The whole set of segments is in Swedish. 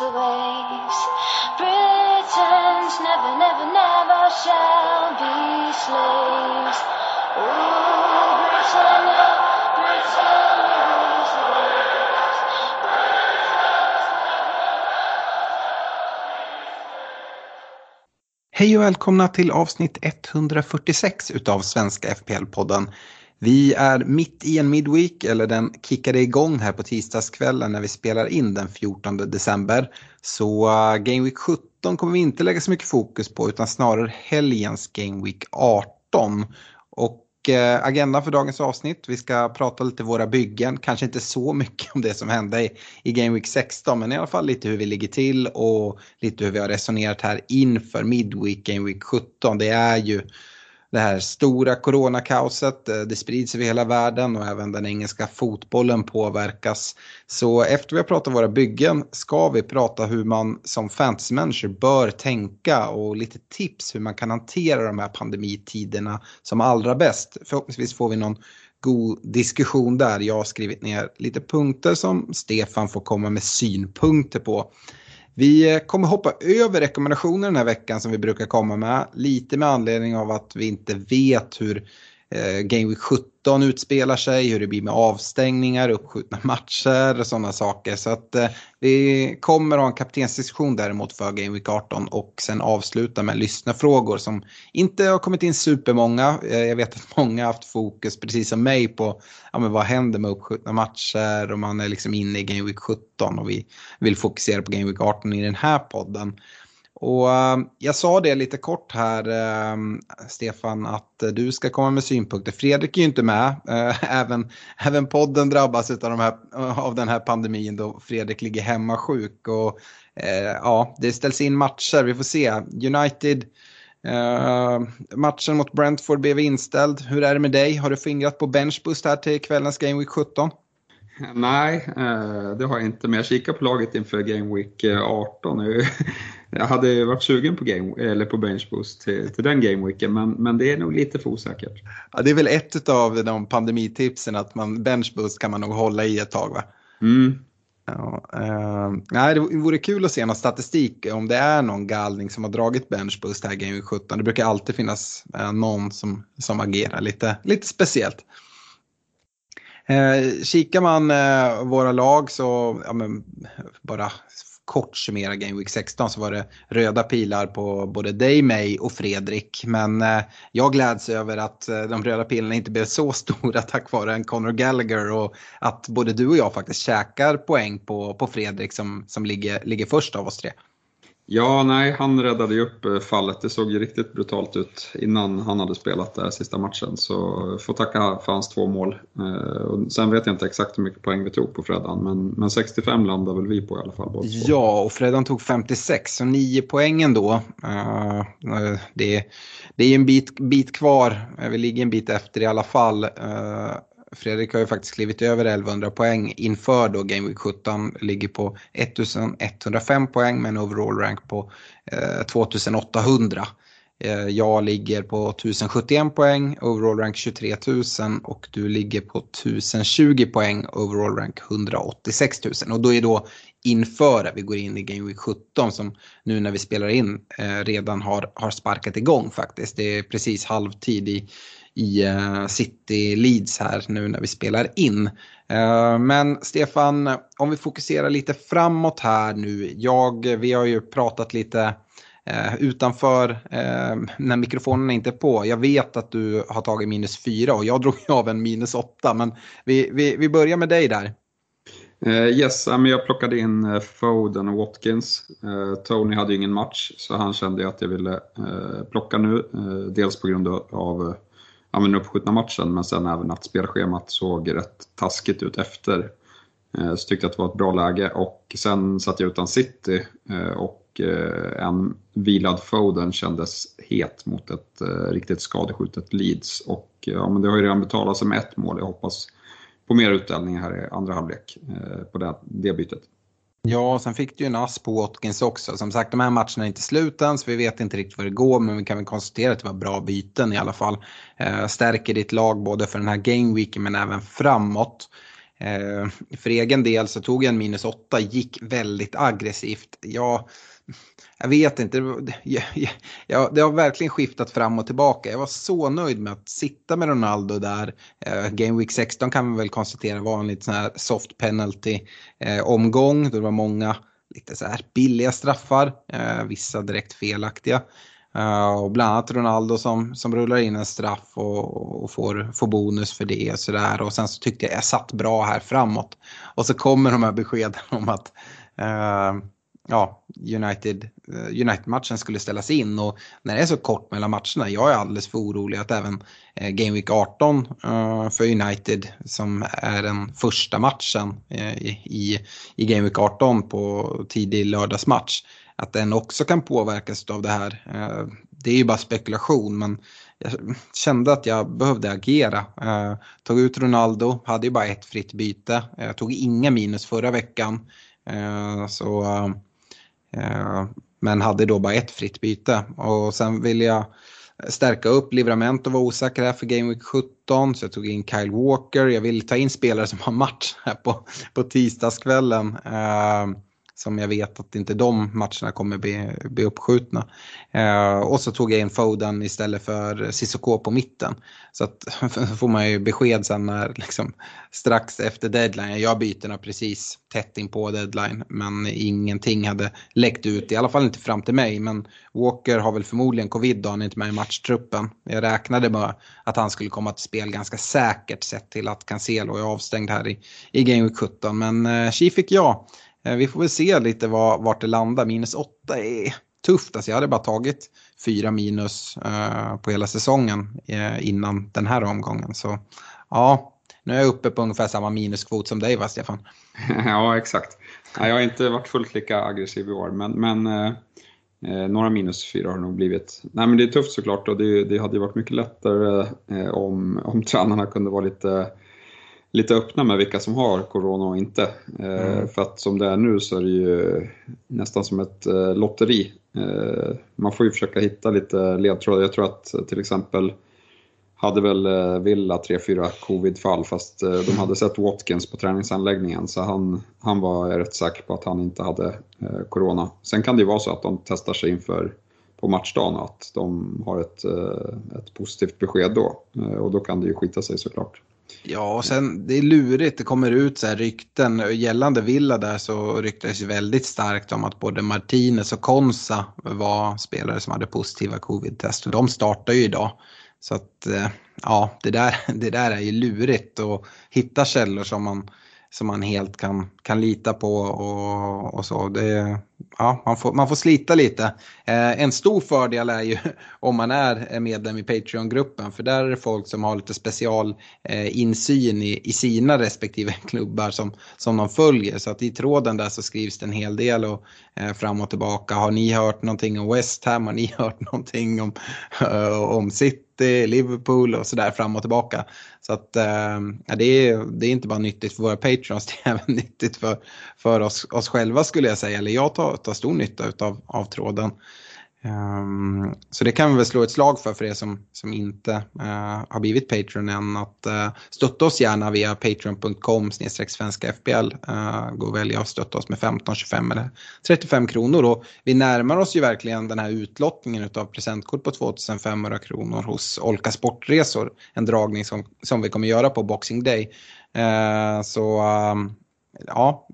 Rules the waves. Britons never, never, never shall be slaves. Ooh, Britannia, Britannia rules the waves. Hej och välkomna till avsnitt 146 utav Svenska FPL-podden. Vi är mitt i en midweek, eller den kickade igång här på tisdagskvällen när vi spelar in den 14 december. Så eh, Game Week 17 kommer vi inte lägga så mycket fokus på utan snarare helgens Game Week 18. Och eh, agendan för dagens avsnitt, vi ska prata lite våra byggen, kanske inte så mycket om det som hände i, i Game Week 16 men i alla fall lite hur vi ligger till och lite hur vi har resonerat här inför Midweek Game Week 17. Det är ju det här stora coronakaoset. Eh, det sprids över hela världen och även den engelska fotbollen påverkas. Så efter vi har pratat våra byggen ska vi prata hur man som fantasymanager bör tänka och lite tips hur man kan hantera de här pandemitiderna som allra bäst. Förhoppningsvis får vi någon god diskussion där. Jag har skrivit ner lite punkter som Stefan får komma med synpunkter på. Vi eh, kommer hoppa över rekommendationer den här veckan som vi brukar komma med. Lite med anledning av att vi inte vet hur eh, Game Week 17 utspelar sig, hur det blir med avstängningar, uppskjutna matcher och sådana saker. Så att eh, vi kommer ha en kaptensdiskussion däremot för Game Week 18 och sen avsluta med lyssnarfrågor som inte har kommit in supermånga. Eh, jag vet att många har haft fokus, precis som mig, på ja, men vad händer med uppskjutna matcher och man är liksom inne i Game Week 17 och vi vill fokusera på Game Week 18 i den här podden. Och eh, jag sa det lite kort här, eh, Stefan, att du ska komma med synpunkter. Fredrik är ju inte med. Eh, även, även podden drabbas av, de här, av den här pandemin då Fredrik ligger hemma sjuk. Och, ja, det ställs in matcher, vi får se. United, matchen mot Brentford blev inställd. Hur är det med dig? Har du fingrat på benchboost här till kvällens Game Week 17? Nej, eh, det har jag inte. Men jag kikar på laget inför Game Week eh, 18. Jag hade varit sugen på, game, eller på benchboost till, till den Game Weeken, men, men det är nog lite för osäkert. Ja, det är väl ett av de pandemitipsen att man benchboost kan man nog hålla i ett tag va? Mm. Ja, eh, nej, det vore kul att se någon statistik om det är någon galning som har dragit benchboost här Game Week 17. Det brukar alltid finnas eh, någon som, som agerar lite, lite speciellt. Eh, kikar man eh, våra lag så, ja, men, bara kort summera Game Week 16 så var det röda pilar på både dig, mig och Fredrik. Men eh, jag gläds över att eh, de röda pilarna inte blev så stora tack vare en Conor Gallagher och att både du och jag faktiskt käkar poäng på, på Fredrik som, som ligger, ligger först av oss tre. Ja, nej, han räddade ju upp eh, fallet. Det såg ju riktigt brutalt ut innan han hade spelat den sista matchen. Så eh, får tacka för hans två mål. Eh, och sen vet jag inte exakt hur mycket poäng vi tog på Freddan, men, men 65 landar väl vi på i alla fall. båda. Ja, och Freddan tog 56, så 9 poäng ändå. Eh, det, det är en bit, bit kvar, vi ligger en bit efter i alla fall. Fredrik har ju faktiskt klivit över 1100 poäng inför då Game Week 17. Ligger på 1105 poäng med en overall rank på eh, 2800. Eh, jag ligger på 1071 poäng, overall rank 23 000 och du ligger på 1020 poäng, overall rank 186 000. Och då är då inför att vi går in i Game Week 17 som nu när vi spelar in eh, redan har, har sparkat igång faktiskt. Det är precis halvtid i, i eh, City Leeds här nu när vi spelar in. Eh, men Stefan, om vi fokuserar lite framåt här nu. Jag, vi har ju pratat lite eh, utanför när mikrofonen inte är på. Jag vet att du har tagit minus fyra och jag drog av en minus åtta. Men vi, vi, vi börjar med dig där. Uh, yes, jag plockade in Foden och Watkins. Uh, Tony hade ju ingen match så han kände att jag ville plocka nu. dels på grund av ja, men uppskjutna matchen men sen även att spelschemat såg rätt taskigt ut efter. Eh, så tyckte jag att det var ett bra läge och sen satt jag utan City eh, och eh, en vilad Foden kändes het mot ett riktigt skadeskjutet Leeds. Och ja, men det har ju redan betalat sig med ett mål. Jag hoppas på mer utdelning här i andra halvlek på det, det bytet. Ja, sen fick du ju en ass på Watkins också. Som sagt, de här matcherna är inte slut än, så vi vet inte riktigt vad det går, men vi kan väl konstatera att det var bra byten i alla fall. Eh, stärker ditt lag både för den här gameweeken men även framåt. Eh, för egen del så tog jag en minus 8, gick väldigt aggressivt. Jag jag vet inte, jag, jag, det har verkligen skiftat fram och tillbaka. Jag var så nöjd med att sitta med Ronaldo där. Eh, Game Week 16 kan vi väl konstatera var en lite sån här soft penalty eh, omgång. Det var många lite så här billiga straffar, eh, vissa direkt felaktiga. Uh, och bland annat Ronaldo som, som rullar in en straff och, och får, får bonus för det. Och, så där. och sen så tyckte jag jag satt bra här framåt. Och så kommer de här beskeden om att uh, ja, eh, United-matchen United skulle ställas in och när det är så kort mellan matcherna, jag är alldeles för orolig att även eh, Game Week 18 eh, för United som är den första matchen i, i Game Week 18 på tidig lördagsmatch, att den också kan påverkas av det här. Det är ju bara spekulation men jag kände att jag behövde agera. tog ut Ronaldo, hade ju bara ett fritt byte, jag tog inga minus förra veckan. så Eh, men hade då bara ett fritt byte. Och sen vill jag stärka upp. Livramento var osäker här för Game Week 17 så jag tog in Kyle Walker. Jag vill ta in spelare som har match här på, på tisdagskvällen. Eh, som jag vet att inte de matcherna kommer bli, bli uppskjutna. Eh, och så tog jag in Foden istället för Cissoko på mitten. Så att, får man ju besked sen när, liksom, strax efter deadline, jag byterna precis tätt in på deadline, men ingenting hade läckt ut, i alla fall inte fram till mig. Men Walker har väl förmodligen covid och han är inte med i matchtruppen. Jag räknade med att han skulle komma till spel ganska säkert sett till att Cancelo är avstängd här i, i Game Week 17. Men eh, Chi fick jag. Eh, vi får väl se lite vad, vart det landar. Minus 8 är tufft. Alltså jag hade bara tagit fyra minus uh, på hela säsongen uh, innan den här omgången. Så ja, nu är jag uppe på ungefär samma minuskvot som dig va Stefan? ja, exakt. Ja, jag har inte varit fullt lika aggressiv i år, men, men uh, några minus fyra har det nog blivit. Nej, men det är tufft såklart och det, det hade varit mycket lättare om, om tränarna kunde vara lite lite öppna med vilka som har corona och inte. Eh, mm. För att som det är nu så är det ju nästan som ett eh, lotteri. Eh, man får ju försöka hitta lite ledtrådar. Jag tror att till exempel hade väl Villa 3-4 covid-fall fast de hade sett Watkins på träningsanläggningen så han, han var rätt säker på att han inte hade corona. Sen kan det ju vara så att de testar sig inför på matchdagen att de har ett, ett positivt besked då och då kan det ju skita sig såklart. Ja, och sen det är lurigt. Det kommer ut så här rykten. Gällande Villa där så ryktades väldigt starkt om att både Martinez och Konsa var spelare som hade positiva covid-test. Och de startar ju idag. Så att eh, ja, det där, det där är ju lurigt att hitta källor som man som man helt kan, kan lita på och, och så. Det, ja, man, får, man får slita lite. Eh, en stor fördel är ju om man är medlem i Patreon-gruppen för där är det folk som har lite special eh, insyn i, i sina respektive klubbar som, som de följer. Så att i tråden där så skrivs det en hel del och, eh, fram och tillbaka. Har ni hört någonting om West Ham? Har ni hört någonting om, eh, om City? Liverpool och sådär fram och tillbaka. Så att eh, det, är, det är inte bara nyttigt för våra patreons. det är även nyttigt för, för oss, oss själva skulle jag säga. Eller jag tar, ta stor nytta av, av tråden. Um, så det kan vi väl slå ett slag för för er som, som inte uh, har blivit Patreon än. Att uh, stötta oss gärna via patreon.com svenska FBL. Uh, eh, gå och välja att stötta oss med 15, 25 eller 35 kronor. Och vi närmar oss ju verkligen den här utlottningen av presentkort på 2500 kronor hos Olka Sportresor. En dragning som, som vi kommer göra på Boxing Day. Uh, så um, ja,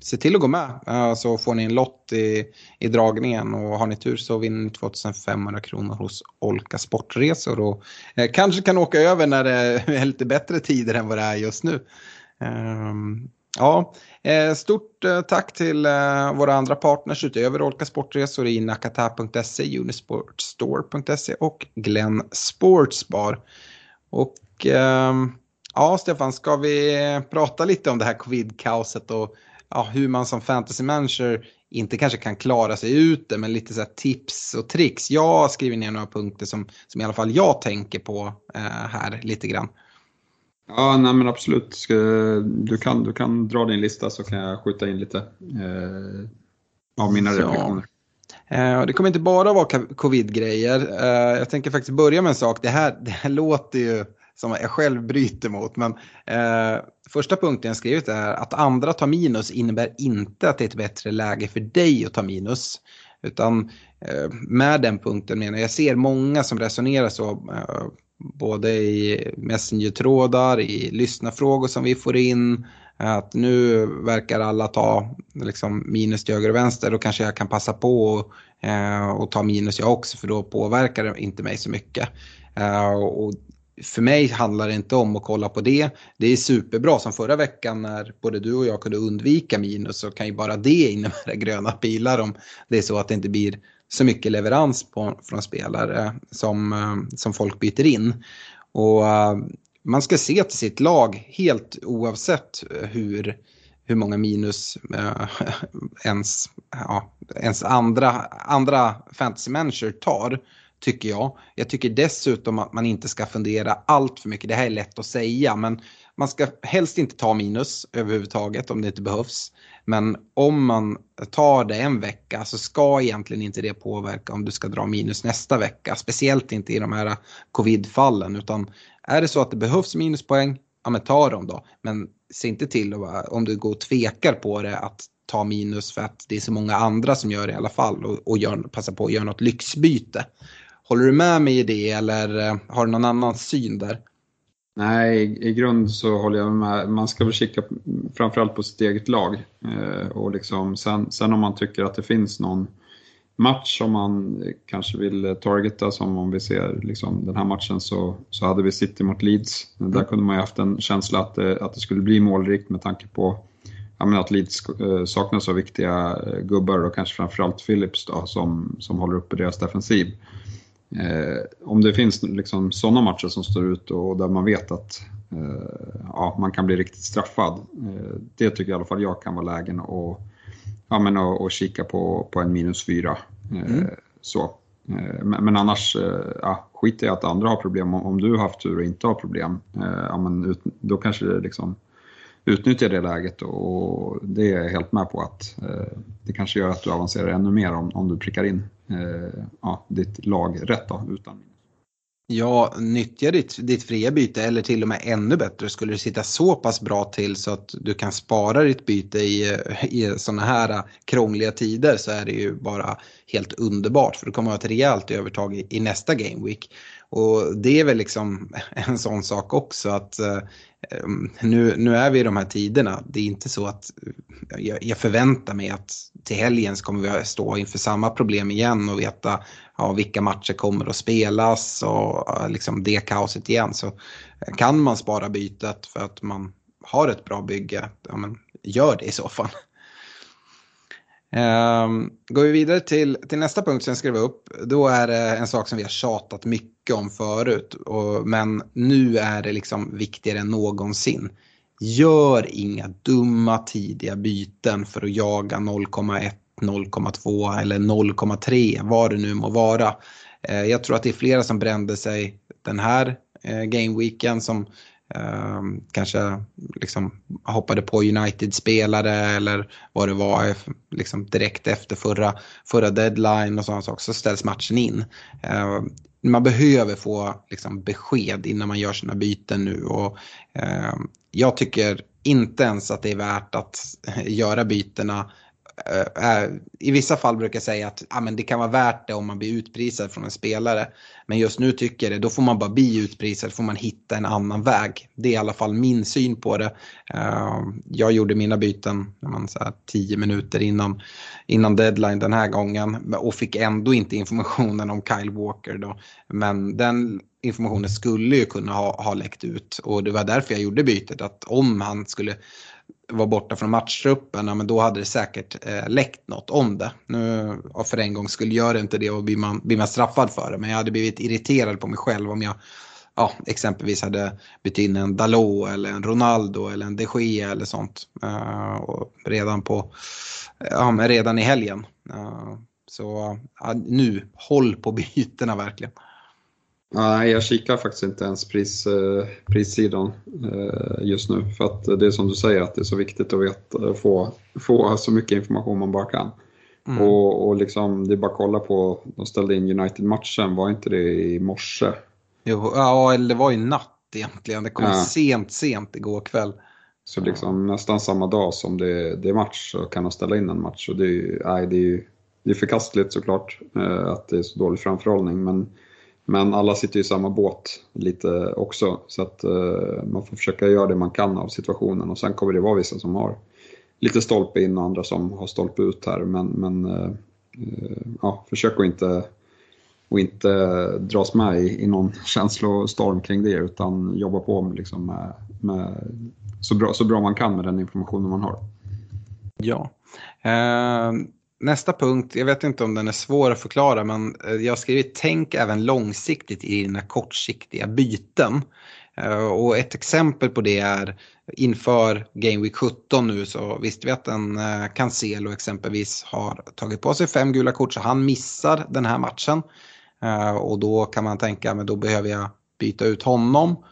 se till att gå med så får ni en lott i, i dragningen och har ni tur så vinner ni 2500 kronor hos Olka Sportresor och eh, kanske kan åka över när det är lite bättre tider än vad det är just nu. Ehm, ja, eh, stort eh, tack till våra andra partners utöver Olka Sportresor i nakata.se, unisportstore.se och Glenn Sportsbar. Och ehm, Ja, Stefan, ska vi prata lite om det här covid-kaoset och ja, hur man som fantasy manager inte kanske kan klara sig ute, men lite så tips och tricks. Jag skriver ner några punkter som, som i alla fall jag tänker på eh, här lite grann. Ja, nej men absolut. Du, kan, du kan dra din lista så kan jag skjuta in lite eh, av mina reflektioner. Eh, det kommer inte bara vara covid-grejer. Eh, jag tänker faktiskt börja med en sak. Det här, det här låter ju som jag själv bryter mot. Men eh, första punkten jag skrivit är att andra tar minus innebär inte att det är ett bättre läge för dig att ta minus. Utan eh, med den punkten menar jag, jag ser många som resonerar så. Eh, både i Messenger-trådar, i lyssnarfrågor som vi får in. Att nu verkar alla ta liksom, minus till höger och vänster. Då kanske jag kan passa på och, eh, och ta minus jag också för då påverkar det inte mig så mycket. Uh, och för mig handlar det inte om att kolla på det. Det är superbra som förra veckan när både du och jag kunde undvika minus så kan ju bara det innebära gröna pilar om det är så att det inte blir så mycket leverans på, från spelare som, eh, som folk byter in. Och eh, man ska se till sitt lag helt oavsett hur, hur många minus uh, ens, ja, ens andra, andra fantasy manager tar tycker jag. Jag tycker dessutom att man inte ska fundera allt för mycket. Det här är lätt att säga, men man ska helst inte ta minus överhuvudtaget om det inte behövs. Men om man tar det en vecka så ska egentligen inte det påverka om du ska dra minus nästa vecka. Speciellt inte i de här covidfallen, Utan är det så att det behövs minuspoäng, ja men ta dem då. Men se inte till att, om du går och tvekar på det att ta minus för att det är så många andra som gör det i alla fall och, och gör, passa på att göra något lyxbyte. Håller du med mig i det eller eh, har du någon annan syn där? Nej, i, grund så håller jag med. Man ska väl kika framförallt på sitt eget lag. Eh, och liksom, sen, sen om man tycker att det finns någon match som man kanske vill targeta, som om vi ser liksom, den här matchen så, så hade vi City mot Leeds. Mm. Där kunde man ju haft en känsla att det, att det skulle bli målrikt med tanke på ja, att Leeds eh, saknas av viktiga eh, gubbar och kanske framförallt Phillips då, som, som håller uppe deras defensiv. Eh, om det finns liksom sådana matcher som står ut och där man vet att eh, ja, man kan bli riktigt straffad. Eh, det tycker i alla fall jag kan vara lägen att ja, men, och, och kika på, på en minus fyra. Eh, mm. så. Eh, men, men, annars, eh, ja, skit i att andra har problem. Om, om du har haft tur och inte har problem, ja, men ut, då kanske det liksom utnyttja det läget och det är jag helt med på att eh, det kanske gör att du avancerar ännu mer om, om du prickar in eh, ja, ditt lag rätt då, utan Ja, nyttja ditt, ditt fria byte eller till och med ännu bättre skulle det sitta så pass bra till så att du kan spara ditt byte i, i sådana här krångliga tider så är det ju bara helt underbart för du kommer ha ett rejält övertag i, i nästa game week. Och det är väl liksom en sån sak också att eh, Ehm, nu, nu är vi i de här tiderna. Det är inte så att jag, jag förväntar mig att till helgen så kommer vi stå inför samma problem igen och veta ja, vilka matcher kommer att spelas och liksom det kaoset igen. Så kan man spara bytet för att man har ett bra bygge, ja, men gör det i så fall. Um, går vi vidare till, till nästa punkt som jag skrev upp, då är det en sak som vi har tjatat mycket om förut. Och, men nu är det liksom viktigare än någonsin. Gör inga dumma tidiga byten för att jaga 0,1, 0,2 eller 0,3, vad det nu må vara. Eh, jag tror att det är flera som brände sig den här eh, uh, gameweeken som eh, kanske liksom hoppade på United-spelare eller vad det var eh, liksom direkt efter förra, förra deadline och sådana saker så ställs matchen in. Eh, man behöver få liksom, besked innan man gör sina byten nu. Och eh, jag tycker inte ens att det är värt att eh, göra bytena Eh, eh, I vissa fall brukar jag säga att ah, men det kan vara värt det om man blir utprisad från en spelare. Men just nu tycker jag det, då får man bara bli utprisad, får man hitta en annan väg. Det är i alla fall min syn på det. Eh, jag gjorde mina byten när man, så här, tio minuter innan, innan deadline den här gången och fick ändå inte informationen om Kyle Walker. Då. Men den informationen skulle ju kunna ha, ha läckt ut och det var därför jag gjorde bytet. Att om han skulle var borta från matchtruppen, ja, men då hade det säkert eh, läckt något om det. Nu, ja, för en gång skulle gör det inte det och blir man, blir man straffad för det. Men jag hade blivit irriterad på mig själv om jag ja, exempelvis hade bytt in en Dalot eller en Ronaldo eller en de Gea eller sånt. Eh, och redan, på, ja, men redan i helgen. Eh, så ja, nu, håll på bytena verkligen. Nej, jag kikar faktiskt inte ens pris, eh, prissidan eh, just nu. För att det är som du säger, att det är så viktigt att veta, få, få så mycket information man bara kan. Mm. Och, och liksom, det är bara att kolla på, de ställde in United-matchen, var inte det i morse? Jo, ja, eller det var i natt egentligen. Det kom ja. sent, sent igår kväll. Så liksom nästan samma dag som det, det är match så kan de ställa in en match. Och det är, nej, det är, det är förkastligt såklart eh, att det är så dålig framförhållning. Men men alla sitter i samma båt lite också så att eh, man får försöka göra det man kan av situationen och sen kommer det vara vissa som har lite stolpe in och andra som har stolpe ut här men, men eh, eh, ja, försök att inte, att inte dras med i, i någon känslostorm kring det utan jobba på liksom med, med, så, bra, så bra man kan med den informationen man har. Ja. Uh nästa punkt, jag vet inte om den är svår att förklara men eh, jag har skrivit tänk även långsiktigt i dina kortsiktiga byten. Eh, och ett exempel på det är inför Game Week 17 nu så visste vi att en eh, Cancelo exempelvis har tagit på sig fem gula kort så han missar den här matchen. Och då kan man tänka men då behöver jag byta ut honom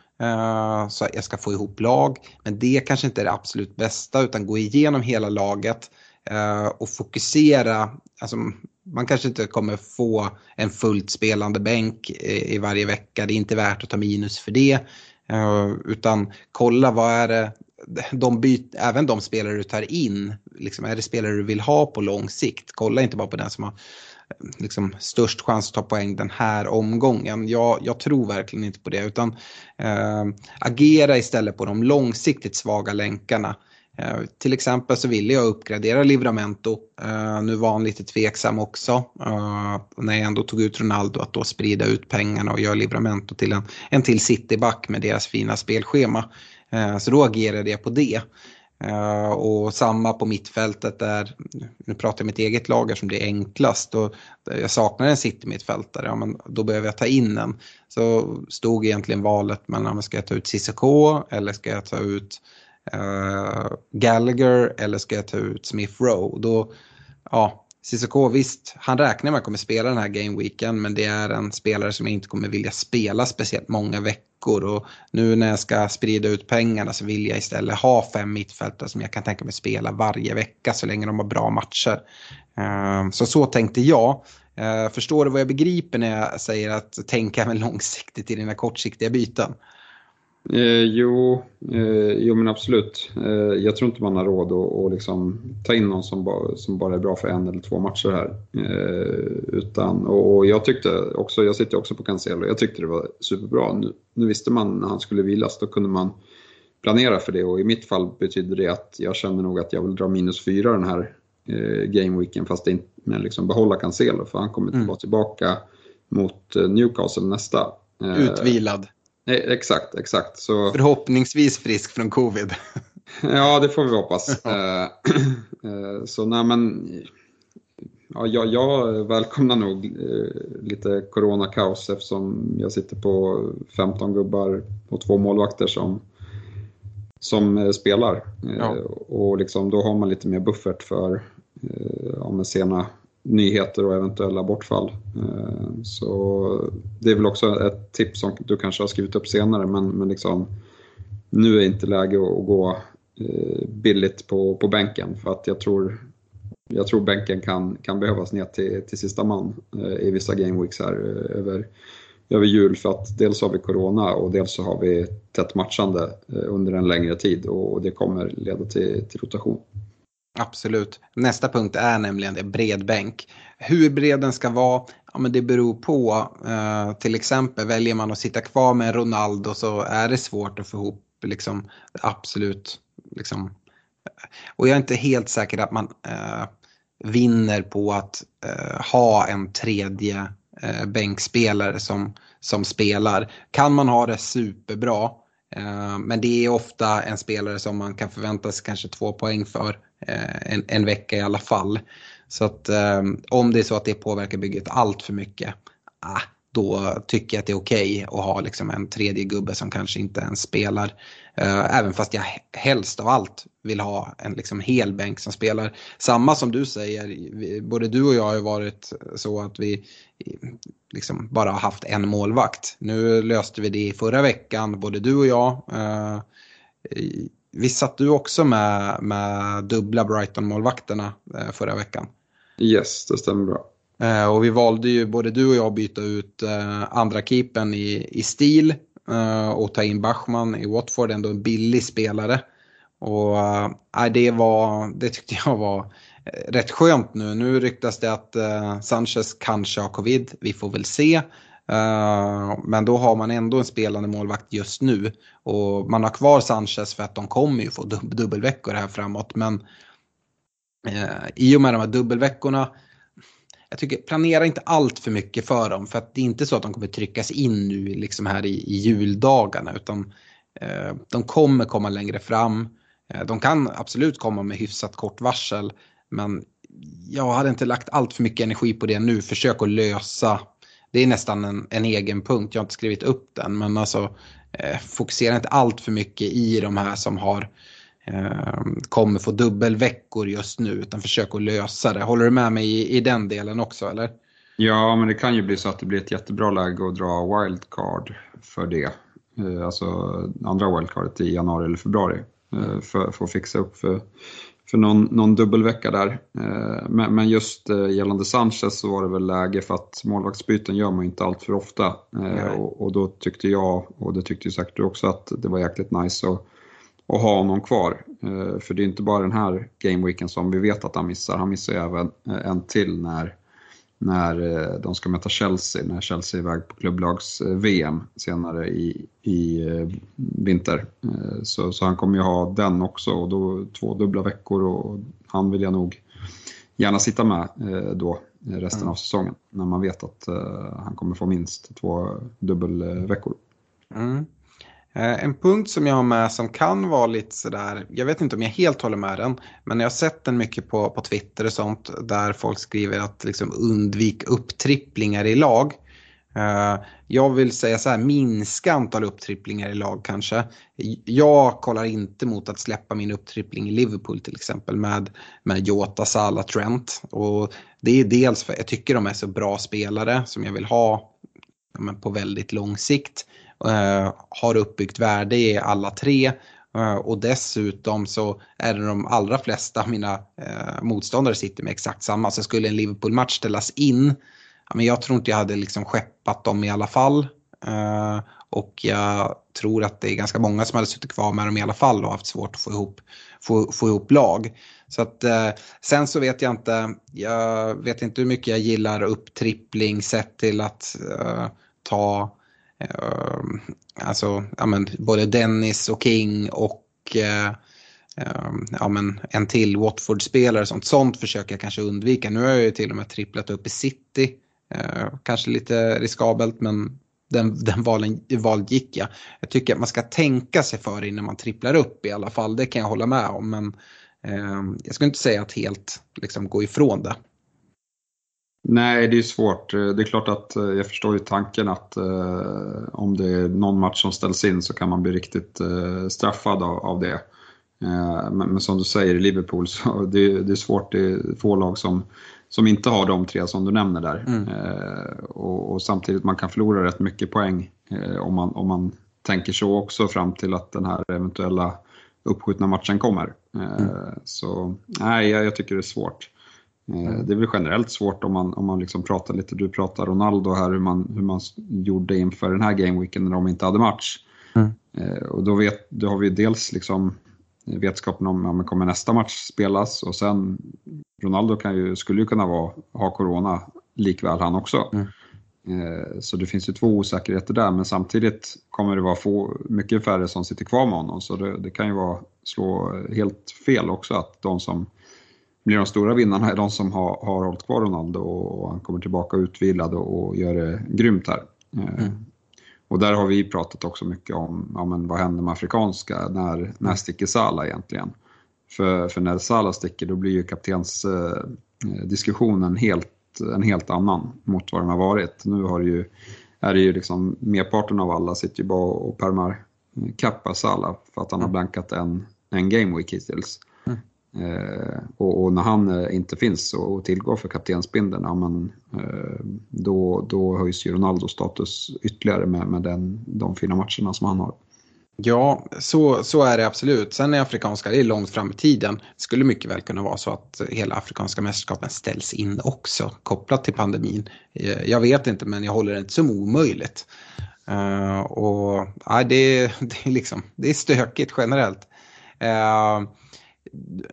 så jag ska få ihop lag. Men det kanske inte är det absolut bästa utan gå igenom hela laget Eh, och fokusera. Alltså, man kanske inte kommer få en fullt spelande bänk i varje vecka. Det är inte värt att ta minus för det. Eh, utan kolla vad är det, de byt, även de spelare du tar in, liksom, är det spelare du vill ha på lång sikt? Kolla inte bara på den som har liksom, störst chans att ta poäng den här omgången. Jag, jag tror verkligen inte på det utan äh, agera istället på de långsiktigt svaga länkarna. Eh, till exempel så ville jag uppgradera Livramento. Eh, nu var han lite tveksam också. Eh, när jag ändå tog ut Ronaldo att då sprida ut pengarna och göra Livramento till en, en till Cityback med deras fina spelschema. Eh, så då agerade jag på det. Eh, och samma på mittfältet där, nu pratar jag mitt eget lag som det är enklast. Och jag saknar en City-mittfältare, ja, men då behöver jag ta in en. Så stod egentligen valet mellan ska jag ta ut Cissoko eller ska jag ta ut uh, Eh, Gallagher eller ska jag ta ut Smith Rowe? Då, ja, Cissoko visst, han räknar med att kommer spela den här gameweeken men det är en spelare som jag inte kommer vilja spela speciellt många veckor och nu när jag ska sprida ut pengarna så vill jag istället ha fem mittfältare som jag kan tänka mig spela varje vecka så länge de har bra matcher. Eh, så så tänkte jag. Eh, förstår du vad jag begriper när jag säger att tänka även långsiktigt i dina kortsiktiga byten? Eh, jo, eh, jo, men absolut. Eh, jag tror inte man har råd att, att liksom ta in någon som bara, som bara är bra för en eller två matcher här. Eh, utan, och jag tyckte också, jag sitter också på Cancelo, jag tyckte det var superbra. Nu, nu visste man när han skulle vilas, då kunde man planera för det och i mitt fall betyder det att jag känner nog att jag vill dra minus fyra den här eh, gameweeken fast inte, men liksom behålla Cancelo för han kommer mm. vara tillbaka mot eh, Newcastle nästa. Eh, Utvilad. Exakt, exakt. Så... Förhoppningsvis frisk från covid. ja, det får vi hoppas. Eh, eh, så nej men, ja, jag, jag välkomnar nog eh, lite coronakaos eftersom jag sitter på 15 gubbar och två målvakter som, som spelar. Ja. Och liksom, då har man lite mer buffert för ja, sena nyheter och eventuella bortfall. Eh, så det är väl också ett tips som du kanske har skrivit upp senare, men, men liksom nu är inte läge att gå eh, billigt på, på bänken för att jag tror, jag tror bänken kan, kan behövas ner till, till sista man eh, i vissa gameweeks här över, över jul för att dels har vi Corona och dels så har vi tätt matchande under en längre tid och det kommer leda till, till rotation. Absolut. Nästa punkt är nämligen det, bredbänk. Hur bred den ska vara, ja, men det beror på. Eh, till exempel väljer man att sitta kvar med Ronaldo så är det svårt att få ihop liksom, absolut. Liksom. Och jag är inte helt säker att man eh, vinner på att eh, ha en tredje eh, bänkspelare som, som spelar. Kan man ha det superbra, Eh, men det är ofta en spelare som man kan förvänta sig kanske två poäng för eh, en, en vecka i alla fall. Så att eh, om det är så att det påverkar bygget allt för mycket, ah, då tycker jag att det är okej okay att ha liksom en tredje gubbe som kanske inte ens spelar. Eh, även fast jag helst av allt vill ha en liksom hel bänk som spelar. Samma som du säger, både du och jag har ju varit så att vi liksom bara har haft en målvakt. Nu löste vi det i förra veckan, både du och jag. Eh, Visst satt du också med, med dubbla Brighton-målvakterna eh, förra veckan? Yes, det stämmer bra. Eh, och vi valde ju både du och jag att byta ut eh, andra keepern i, i stil eh, och ta in Bachman i Watford, ändå en billig spelare. Och äh, det, var, det tyckte jag var eh, rätt skönt nu. Nu ryktas det att äh, Sanchez kanske har covid, vi får väl se. Uh, men då har man ändå en spelande målvakt just nu. Och man har kvar Sanchez för att de kommer ju få dub dubbelveckor här framåt. Men uh, i och med de här dubbelveckorna, jag tycker planera inte allt för mycket för dem. För att det är inte så att de kommer tryckas in nu liksom här i, i juldagarna. Utan eh, de kommer komma längre fram. Eh, de kan absolut komma med hyfsat kort varsel. Men jag hade inte lagt allt för mycket energi på det nu. Försök att lösa det är nästan en, en, egen punkt, jag har inte skrivit upp den. Men alltså eh, fokusera inte allt för mycket i de här som har eh, kommer få dubbelveckor just nu. Utan försök att lösa det. Håller du med mig i, i den delen också eller? Ja, men det kan ju bli så att det blir ett jättebra läge att dra wildcard för det. Eh, alltså andra wildcardet i januari eller februari. Eh, för, för att fixa upp för för någon, någon dubbelvecka där. Eh, men just eh, gällande Sanchez så var det väl läge för att målvaktsbyten gör man inte allt för ofta. Och, och, då tyckte jag, och det tyckte ju säkert du också, att det var jäkligt nice att, att ha honom kvar. För det är inte bara den här gameweeken som vi vet att han missar, han missar ju även en till när när eh, de ska möta Chelsea, när Chelsea är iväg på klubblags-VM senare i, i eh, vinter. Eh, så, så han kommer ju ha den också och då två dubbla veckor och han vill jag nog gärna sitta med då resten mm. av säsongen när man vet att han kommer få minst två dubbelveckor. Mm. Eh, en punkt som jag har med som kan vara lite sådär, jag vet inte om jag helt håller med den, men jag har sett den mycket på, på Twitter och sånt där folk skriver att liksom undvik upptripplingar i lag. Eh, jag vill säga så här, minska antal upptripplingar i lag kanske. Jag kollar inte mot att släppa min upptrippling i Liverpool till exempel med, med Jota, Salah, Trent. Och det är dels för att jag tycker de är så bra spelare som jag vill ha ja, på väldigt lång sikt. Eh, har uppbyggt värde i alla tre. Eh, och dessutom så är det de allra flesta av mina eh, motståndare sitter med exakt samma. Så skulle en Liverpool-match ställas in, ja, men jag tror inte jag hade liksom skeppat dem i alla fall. och jag tror att det är ganska många som hade suttit kvar med dem i alla fall och haft svårt att få ihop, få, få ihop lag. Så att, sen så vet jag inte, jag vet inte hur mycket jag gillar upptrippling sett till att ta Ehm, alltså, ja, men, både Dennis och King och eh, ehm, ja, men, en till Watford-spelare. Sånt, sånt försöker jag kanske undvika. Nu har jag ju till och med tripplat upp i City. Eh, kanske lite riskabelt men den, den valen, val gick jag. Jag tycker att man ska tänka sig för innan man tripplar upp i alla fall. Det kan jag hålla med om. Men ehm, jag skulle inte säga att helt liksom, gå ifrån det. Nej, det är svårt. Det är klart att eh, jag förstår ju tanken att eh, om det är någon match som ställs in så kan man bli riktigt eh, straffad av, av det. Eh, men, men, som du säger i Liverpool så det, det är svårt. Det är få lag som, som inte har de tre som du nämner där. Mm. Eh, och, och, samtidigt man kan förlora rätt mycket poäng eh, om, man, om man tänker så också fram till att den här eventuella uppskjutna matchen kommer. Mm. Så nej, jag, jag, tycker det är svårt. Mm. Det är väl generellt svårt om man, om man liksom pratar lite, du pratar Ronaldo här, hur man, hur man gjorde inför den här gameweeken när de inte hade match. Mm. Och då, vet, då har vi dels liksom vetskapen om ja, kommer nästa match spelas och sen Ronaldo kan ju, skulle ju kunna vara, ha corona likväl han också. Mm. Eh, så det finns ju två osäkerheter där men samtidigt kommer det vara få, mycket färre som sitter kvar med honom så det, det kan ju vara, slå helt fel också att de som blir de stora vinnarna är de som har, har hållit kvar Ronaldo och han kommer tillbaka utvilad och, och gör det grymt här. Eh, mm. Och där har vi pratat också mycket om ja, men vad händer med afrikanska, när, när sticker Salah egentligen? För, för när Salah sticker då blir ju kaptensdiskussionen eh, helt, en helt annan mot vad den har varit. Nu har det ju, är det ju liksom, merparten av alla sitter ju bara och pärmar kappa Salah för att han har mm. blankat en, en game week hittills. Eh, och, och, när han eh, inte finns och, och tillgår för kaptensbindeln, ja, men, eh, då, då höjs ju Ronaldos status ytterligare med, med den, de fina matcherna som han har. Ja, så, så är det absolut. Sen är afrikanska, det är långt fram i tiden. Det skulle mycket väl kunna vara så att hela afrikanska mästerskapen ställs in också, kopplat till pandemin. Eh, jag vet inte, men jag håller det inte som omöjligt. Uh, och ja, det, det, är liksom, det är stökigt generellt. Uh,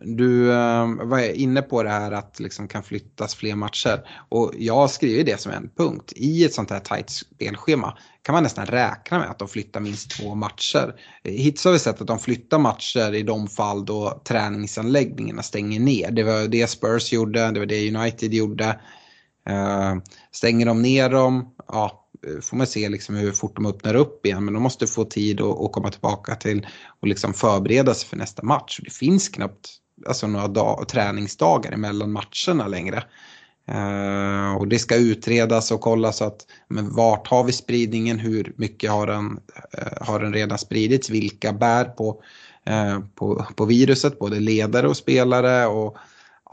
du ehm, var inne på det här att liksom kan flyttas fler matcher. Och jag skriver det som en punkt. I ett sånt här tajt spelschema kan man nästan räkna med att de flyttar minst två matcher. Hittills har vi sett att de flyttar matcher i de fall då träningsanläggningarna stänger ner. Det var det Spurs gjorde, det var det United gjorde. Ehm, stänger de ner dem, ja Eh, får man se liksom hur fort de öppnar upp igen. Men de måste få tid att, att komma tillbaka till och liksom förbereda sig för nästa match. Det finns knappt alltså några dag, träningsdagar mellan matcherna längre. Uh, och det ska utredas och kollas att men vart har vi spridningen, hur mycket har den, uh, har den redan spridits, vilka bär på, uh, på, på viruset, både ledare och spelare. Och,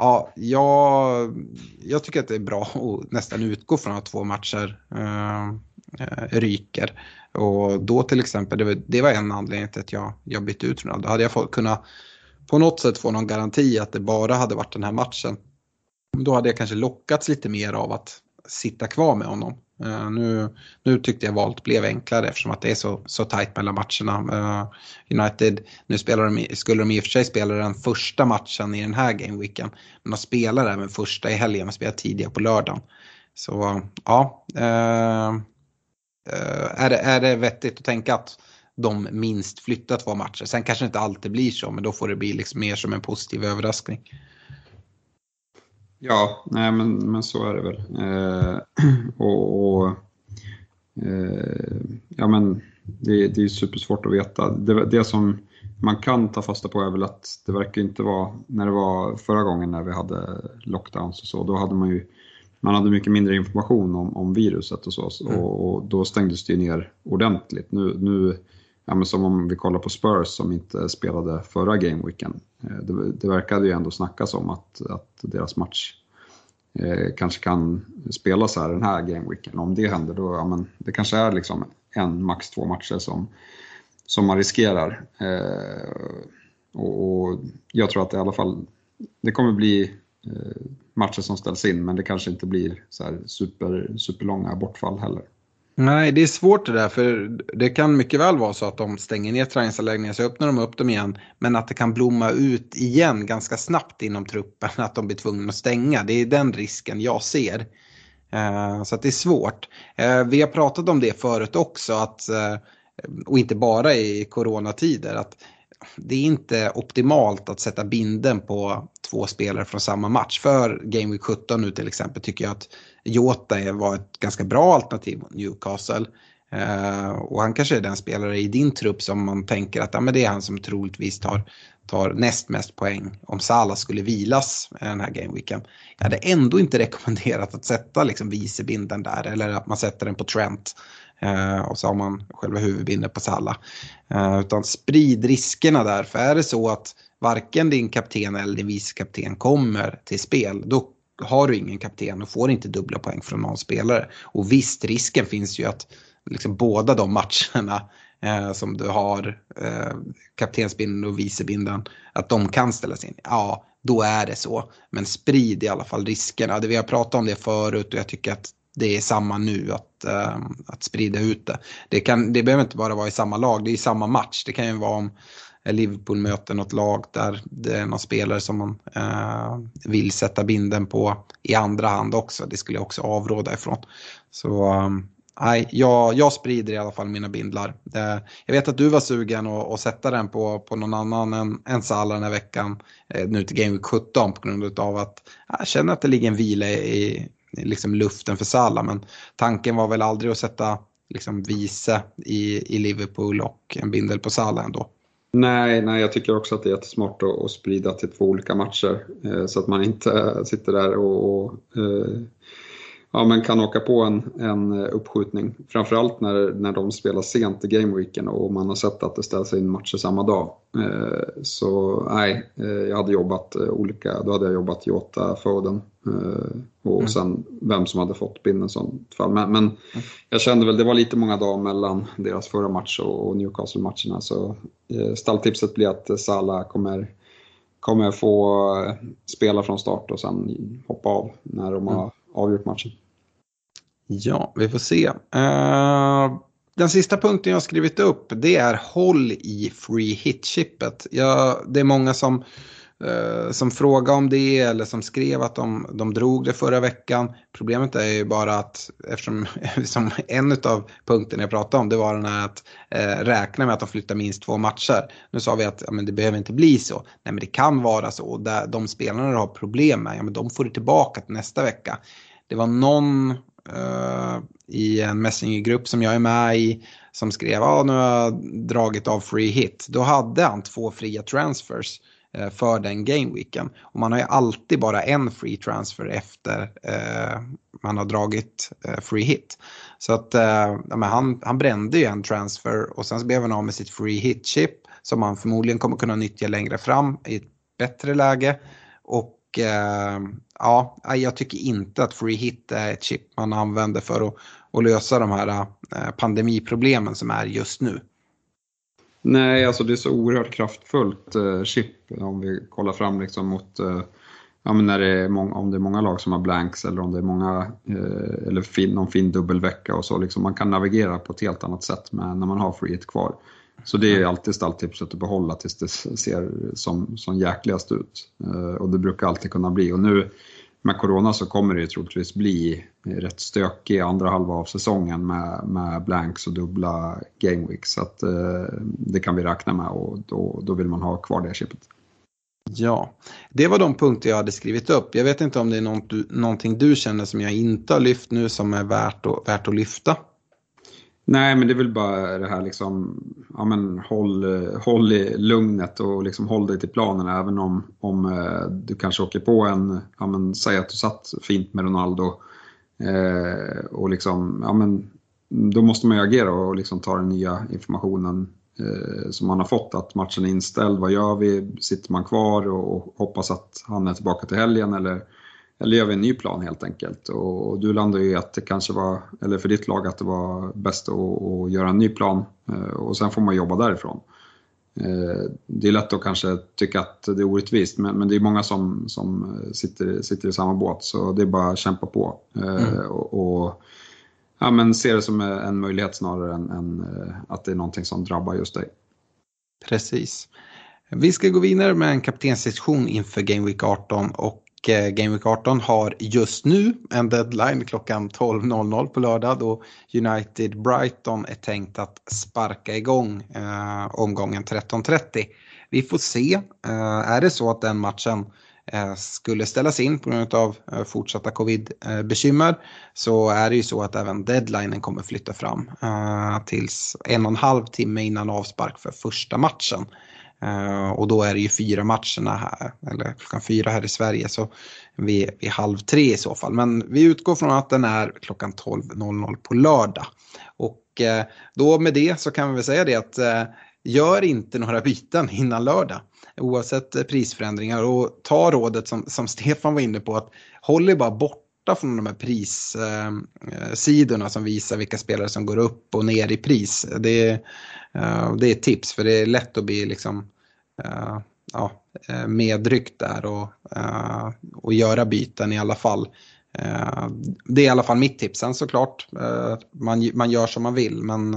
Ja, jag, jag tycker att det är bra att nästan utgå från att två matcher eh, ryker. Och då till exempel, det var, det var en anledning till att jag, jag bytte ut Ronaldo. Hade jag fått, kunnat på något sätt få någon garanti att det bara hade varit den här matchen. Då hade jag kanske lockats lite mer av att sitta kvar med honom. Eh, nu, nu tyckte jag valet blev enklare eftersom att det är så, så tajt mellan matcherna. Eh, United, nu spelar de, skulle de i och för sig spela den första matchen i den här gameweeken. Men de spelar även första i helgen och spelar tidigare på lördagen. Så ja, eh, är, det, är det vettigt att tänka att de minst flyttar två matcher. Sen kanske det inte alltid blir så, men då får det bli liksom mer som en positiv överraskning. Ja, nej men, men så är det väl. Eh, och, och eh, ja men det, det är supersvårt att veta. Det, det som man kan ta fasta på är väl att det verkar inte vara, när det var förra gången när vi hade lockdowns och så, då hade man ju man hade mycket mindre information om, om viruset och så mm. och, och, då stängdes det ju ner ordentligt. Nu, nu ja, men som om vi kollar på Spurs som inte spelade förra gameweeken. Eh, det, det verkade ju ändå snackas om att, att deras match eh, kanske kan spelas här den här gameweeken. Om det händer då, ja, men det kanske är liksom en, max två matcher som, som man riskerar. Eh, och, och, jag tror att i alla fall, det kommer bli eh, matcher som ställs in men det kanske inte blir så super, superlånga bortfall heller. Nej, det är svårt det där för det kan mycket väl vara så att de stänger ner träningsanläggningar så öppnar de upp dem igen. Men att det kan blomma ut igen ganska snabbt inom truppen att de blir tvungna att stänga. Det är den risken jag ser. Eh, så att det är svårt. Eh, vi har pratat om det förut också att, eh, och inte bara i coronatider. att det är inte optimalt att sätta binden på två spelare från samma match. För Game Week 17 nu till exempel tycker jag att Jota var ett ganska bra alternativ mot Newcastle. Uh, och han kanske är den spelare i din trupp som man tänker att ja, men det är han som troligtvis tar, tar näst mest poäng om Salah skulle vilas den här gameweeken. Jag hade ändå inte rekommenderat att sätta liksom vicebinden där eller att man sätter den på Trent. Uh, och så har man själva huvudbinden på Salah. Uh, utan sprid riskerna där, för är det så att varken din kapten eller din vicekapten kommer till spel, då har du ingen kapten och får inte dubbla poäng från någon spelare. Och visst, risken finns ju att liksom båda de matcherna eh, som du har, eh, kaptensbindeln och vicebindeln, att de kan ställas in. Ja, då är det så. Men sprid i alla fall riskerna. Vi har pratat om det förut och jag tycker att det är samma nu att, eh, att sprida ut det. Det, kan, det behöver inte bara vara i samma lag, det är i samma match. Det kan ju vara om Liverpool möter något lag där det är någon spelare som man eh, vill sätta binden på i andra hand också. Det skulle jag också avråda ifrån. Så ehm, nej, jag, jag sprider i alla fall mina bindlar. Eh, jag vet att du var sugen att, att sätta den på, på någon annan än, än Salah den här veckan. Eh, nu till Game Week 17 på grund av att jag känner att det ligger en vila i, liksom luften för Salah. Men tanken var väl aldrig att sätta liksom vice i, i Liverpool och en bindel på Salah ändå. Nej, nej, jag tycker också att det är jättesmart att, att sprida till två olika matcher eh, så att man inte eh, sitter där och, och eh, ja, men kan åka på en, en uppskjutning. Framförallt när, när de spelar sent i gameweeken och man har sett att det ställs in matcher samma dag. Eh, så nej, eh, jag hade jobbat eh, olika. Då hade jag jobbat Jota, Foden eh, och mm. sen vem som hade fått binden sånt fall. Men, men mm. jag kände väl det var lite många dagar mellan deras förra match och, Newcastle-matcherna. Så eh, stalltipset blir att Salah kommer kommer få eh, spela från start och sen hoppa av när de har mm. avgjort matchen. Ja, vi får se. Uh, den sista punkten jag har skrivit upp det är håll i free hit-chippet. det är många som, uh, som frågar om det eller som skrev att de, de drog det förra veckan. Problemet är ju bara att eftersom som en av punkterna jag pratade om det var den här att uh, räkna med att de flyttar minst två matcher. Nu sa vi att ja, men det behöver inte bli så. Nej men det kan vara så. Där de spelarna du har problem med, ja, men de får du tillbaka till nästa vecka. Det var någon Eh, i en messengergrupp som jag är med i som skrev att ah, nu har jag dragit av free hit. Då hade han två fria transfers uh, för den gameweeken. Och man har ju alltid bara en free transfer efter uh, man har dragit free hit. Så att ja, han, han brände ju en transfer och sen så blev han av med sitt free hit chip som han förmodligen kommer kunna nyttja längre fram i ett bättre läge. Och Eh, ja, jag tycker inte att free hit är ett chip man använder för att, att lösa de här eh, pandemiproblemen som är just nu. Nej, alltså det är så oerhört kraftfullt eh, chip om vi kollar fram liksom mot ja, men när det är många, om det är många lag som har blanks eller om det är många, eh, eller fin, någon fin dubbelvecka och så. Liksom, man kan navigera på ett helt annat sätt med, när man har FreeHit kvar. Så det är alltid stalltipset att behålla tills det ser som, som jäkligast ut. Eh, och det brukar alltid kunna bli. Och nu med Corona så kommer det troligtvis bli rätt stökig andra halva av säsongen med, med blanks och dubbla gameweeks. Så att, eh, det kan vi räkna med och då, då vill man ha kvar det chippet. Ja, det var de punkter jag hade skrivit upp. Jag vet inte om det är något du, någonting du känner som jag inte har lyft nu som är värt och, värt att lyfta. Nej, men det är väl bara det här liksom, ja men håll, håll i lugnet och liksom håll dig till planen även om, om eh, du kanske åker på en, ja men säg att du satt fint med Ronaldo eh, och liksom, ja men då måste man ju agera och liksom ta den nya informationen eh, som man har fått att matchen är inställd. Vad gör vi? Sitter man kvar och, och hoppas att han är tillbaka till helgen eller eller gör vi en ny plan helt enkelt. Och du landade ju i att det kanske var, eller för ditt lag, att det var bäst att, att göra en ny plan eh, och sen får man jobba därifrån. Eh, det är lätt att kanske tycka att det är orättvist men, men det är många som, som sitter, sitter i samma båt så det är bara att kämpa på. Eh, mm. Och, och, ja, men se det som en möjlighet snarare än, än att det är någonting som drabbar just dig. Precis. Vi ska gå vidare med en kaptenssektion inför Game Week 18 och Eh, Eh, Game Week 18 har just nu en deadline klockan 12.00 på lördag då United Brighton är tänkt att sparka igång eh, omgången 13.30. Vi får se. Eh, är det så att den matchen eh, skulle ställas in på grund av eh, fortsatta covid-bekymmer så är det ju så att även deadlinen kommer flytta fram eh, tills en och en halv timme innan avspark för första matchen. Eh, och då är det ju fyra matcherna här, eller klockan fyra här i Sverige, så vid, vid halv tre i så fall. Men vi utgår från att den är klockan 12.00 på lördag. Och eh, då med det så kan vi väl säga det att eh, gör inte några byten innan lördag. Oavsett prisförändringar och ta rådet som, som Stefan var inne på att håll er bara borta från de här prissidorna som visar vilka spelare som går upp och ner i pris. Det Uh, det är ett tips för det är lätt att bli liksom eh, ja, eh, medryckt där och, och göra byten i alla fall. Det är i alla fall mitt tips. Sen såklart, man, man gör som man vill men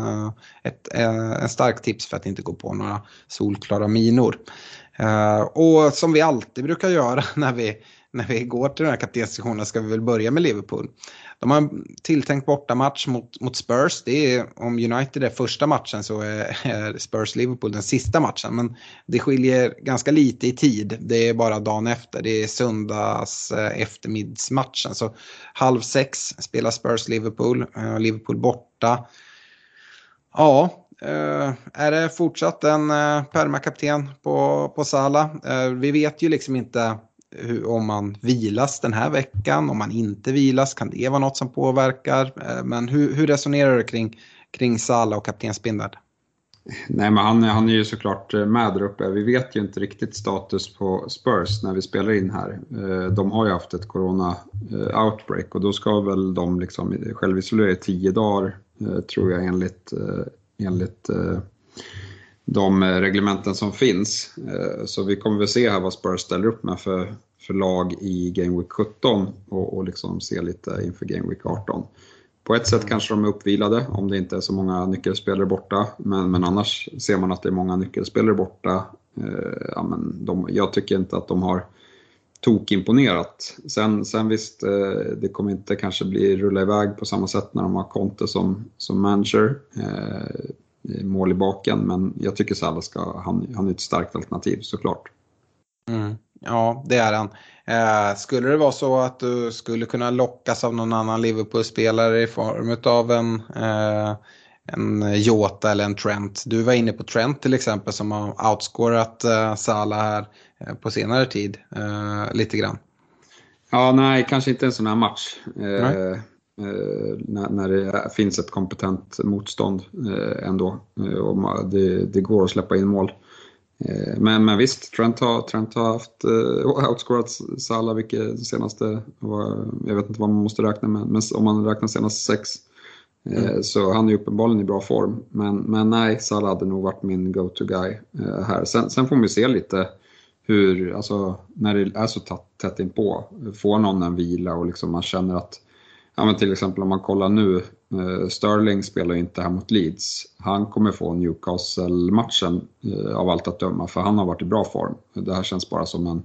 ett, en stark tips för att inte gå på några solklara minor. Och som vi alltid brukar göra när vi, när vi går till den här kaptensdiskussionen ska vi väl börja med Liverpool. De har en tilltänkt bortamatch mot, mot Spurs. Det är, om United är första matchen så är, Spurs-Liverpool den sista matchen. Men det skiljer ganska lite i tid. Det är bara dagen efter. Det är söndags eh, eftermiddagsmatchen. Så halv sex spelar Spurs-Liverpool. Eh, Liverpool borta. Ja, Uh, är det fortsatt en eh, permakapten på, på Sala? Eh, vi vet ju liksom inte hur, om man vilas den här veckan, om man inte vilas, kan det vara något som påverkar? Eh, men hur, hur resonerar du kring, kring Sala och kaptensbindeln? Nej, men han, han är ju såklart eh, med där uppe. Vi vet ju inte riktigt status på Spurs när vi spelar in här. Eh, de har ju haft ett corona-outbreak och då ska väl de liksom självisolera i tio dagar, tror jag, enligt, enligt de eh, reglementen som finns. Eh, så vi kommer väl se här vad Spurs ställer upp med för, för lag i Game Week 17 och, och liksom se lite inför Game Week 18. På ett sätt kanske de är uppvilade om det inte är så många nyckelspelare borta, men, men annars ser man att det är många nyckelspelare borta. Eh, ja, men de, jag tycker inte att de har tokimponerat. Sen, sen visst, eh, det kommer inte kanske bli rulla iväg på samma sätt när de har Conte som, som manager. Eh, mål i baken, men jag tycker Salah ska, han, han är ett starkt alternativ såklart. Mm. Ja, det är han. Eh, skulle det vara så att du skulle kunna lockas av någon annan Liverpool-spelare i form av en, eh, en Jota eller en Trent. Du var inne på Trent till exempel som har outscorat eh, Salah här eh, på senare tid eh, lite grann. Ja, nej, kanske inte en sån här match. Eh, när, när det finns ett kompetent motstånd ändå. och det, det går att släppa in mål. Eh, men, men visst, Trent har, Trent har haft uh, outscorat Salah vilket senaste, jag vet inte vad man måste räkna med, men om man räknar senaste sex. Eh, mm. Så han är uppenbarligen i bra form. Men, men nej, Salah hade nog varit min go-to-guy här. Sen, sen får vi se lite hur, alltså när det är så tätt inpå, får någon en vila och liksom man känner att Ja, men till exempel om man kollar nu, eh, Sterling spelar inte här mot Leeds. Han kommer få Newcastle-matchen eh, av allt att döma, för han har varit i bra form. Det här känns bara som en,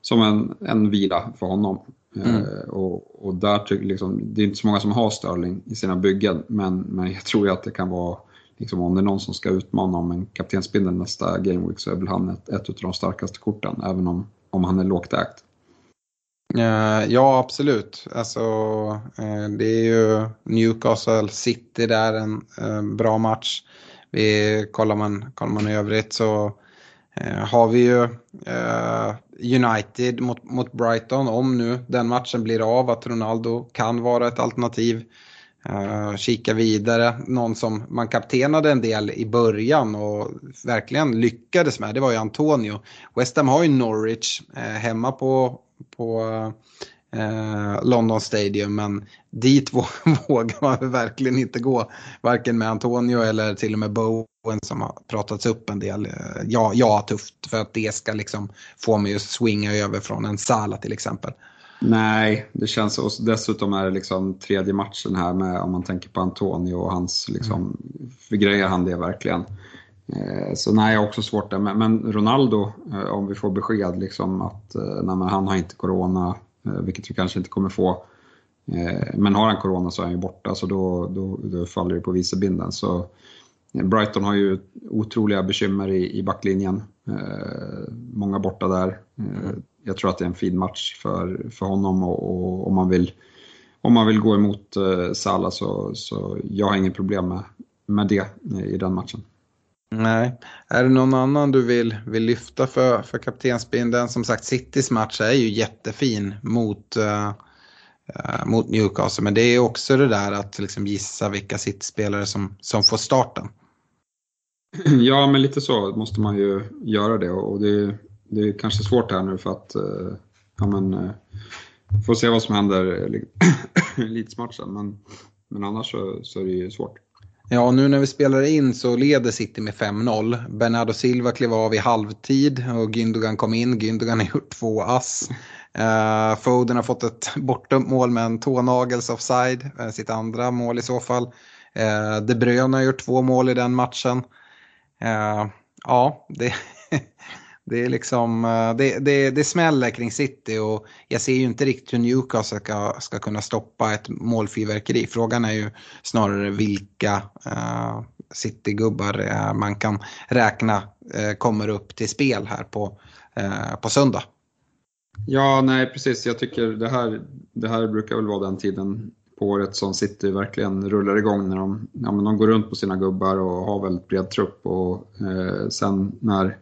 som en, en vila för honom. Eh, mm. och, och där tycker liksom, det är inte så många som har Sterling i sina byggen, men, men jag tror ju att det kan vara Liksom om det är någon som ska utmana om en kaptensbindel nästa Game Week så är väl han ett, ett av de starkaste korten, även om, om han är lågt ägt. Uh, ja, absolut. Alltså, uh, det är ju Newcastle City där, en uh, bra match. Vi, kollar, man, kollar man i övrigt så har vi ju United mot, mot Brighton. Om nu den matchen blir av, att Ronaldo kan vara ett alternativ. kika vidare, någon som man kaptenade en del i början och verkligen lyckades med, det var ju Antonio. West Ham har ju Norwich hemma på på eh, London Stadium. Men dit vågar man verkligen inte gå. Varken med Antonio eller till och med Bowen som har pratats upp en del. Eh, ja, ja tufft för att det ska liksom få mig att swinga över från en Sala till exempel. Nej, det känns så. Dessutom är det liksom tredje matchen här med om man tänker på Antonio och hans liksom, mm. förgrejar han det verkligen. Eh, så nej, jag har också svårt där. Men Ronaldo, eh, om vi får besked liksom att eh, nej, han har inte corona, vilket vi kanske inte kommer få. Men har han corona så är han ju borta, så då, då, då faller det på vicebinden. Så Brighton har ju otroliga bekymmer i, i backlinjen. Många borta där. Jag tror att det är en fin match för, för honom och, och om man vill om man vill gå emot Salah så, så jag har inget problem med, med det i den matchen. Nej. Är det någon annan du vill, vill lyfta för, för kaptensbindeln? Som sagt, Citys match är ju jättefin mot, uh, mot Newcastle. Men det är också det där att liksom gissa vilka City-spelare som, som får starten. Ja, men lite så måste man ju göra det. Och det, det är kanske svårt här nu för att uh, ja, men, uh, får se vad som händer i Elitsmatchen. Men, men annars så, så är det ju svårt. Ja, nu när vi spelar in så leder City med 5-0. Bernardo Silva klev av i halvtid och Gündogan kom in. Gündogan har gjort två ass. Uh, Foden har fått ett bortdömt mål med en tånagels offside, uh, sitt andra mål i så fall. Uh, De Bruyne har gjort två mål i den matchen. Uh, ja, det, det är liksom, eh, det, det, det smäller kring City och jag ser ju inte riktigt hur Newcastle ska, ska kunna stoppa ett målfyrverkeri. Frågan är ju snarare vilka uh, City-gubbar uh, man kan räkna uh, kommer upp till spel här på, på söndag. Ja, nej precis. Jag tycker det här, det här brukar väl vara den tiden på året som City verkligen rullar igång när de, ja, men de går runt på sina gubbar och har väldigt bred trupp. Och, eh, sen när,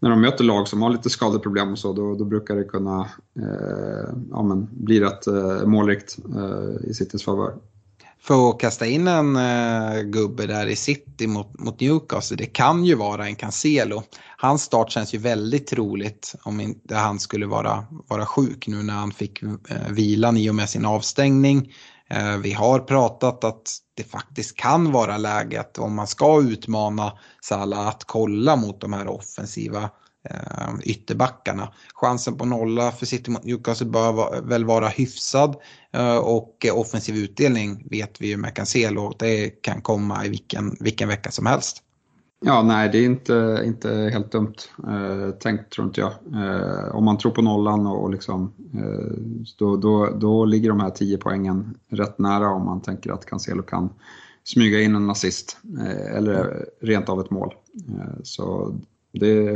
när de möter lag som har lite skadeproblem och så, då, då brukar det kunna eh, ja, men, bli rätt eh, målrikt eh, i Citys favör för att kasta in en eh, gubbe där i city mot, mot Newcastle. Det kan ju vara en Cancelo. Hans start känns ju väldigt troligt om inte han skulle vara, vara sjuk nu när han fick eh, vilan i och med sin avstängning. Eh, vi har pratat att det faktiskt kan vara läget om man ska utmana Salah att kolla mot de här offensiva eh, ytterbackarna. Chansen på nolla för City mot Newcastle bör väl vara hyfsad eh, och offensiv utdelning vet vi ju med Cancelo. Det kan komma i vilken, vilken vecka som helst. Ja, nej, det är inte, inte helt dumt eh, tänkt tror inte jag. Eh, om man tror på nollan och, och liksom, eh, då, då, då ligger de här 10 poängen rätt nära om man tänker att Cancelo kan smyga in en assist eh, eller rent av ett mål. Eh, så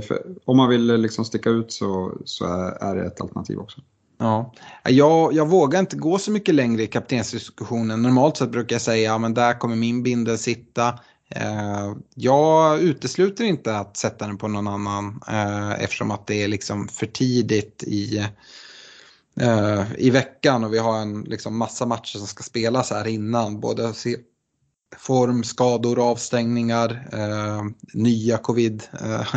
för, om man vill liksom sticka ut så, så är, det ett alternativ också. Ja. Jag, jag vågar inte gå så mycket längre i kaptensdiskussionen. Normalt sett brukar jag säga att ja, där kommer min bindel sitta. Eh, jag utesluter inte att sätta den på någon annan eh, eftersom att det är liksom för tidigt i, eh, i veckan och vi har en liksom, massa matcher som ska spelas här innan. Både form, skador, avstängningar, eh, nya covid, eh,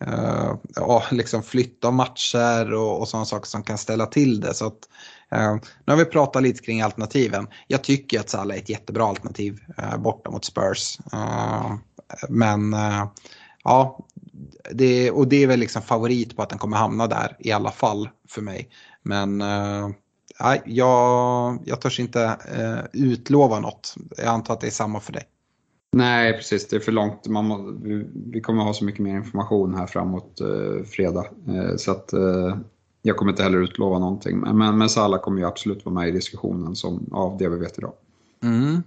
eh, ja, liksom flytt av matcher och, och sådana saker som kan ställa till det. Så att, Ehm, nu har vi pratat lite kring alternativen. Jag tycker att Salah är ett jättebra alternativ eh, borta mot Spurs. Ehm, men eh, ja, det, och det är väl liksom favorit på att den kommer hamna där i alla fall för mig. Men eh, nej, jag, jag törs inte eh, utlova något. Jag antar att det är samma för dig. Nej, precis. Det är för långt. Man må, vi, vi, kommer ha så mycket mer information här framåt eh, fredag. Eh, så att eh, jag kommer inte heller utlova någonting. Men, men Sala kommer ju absolut vara med i diskussionen som, av det vi vet idag. Mm.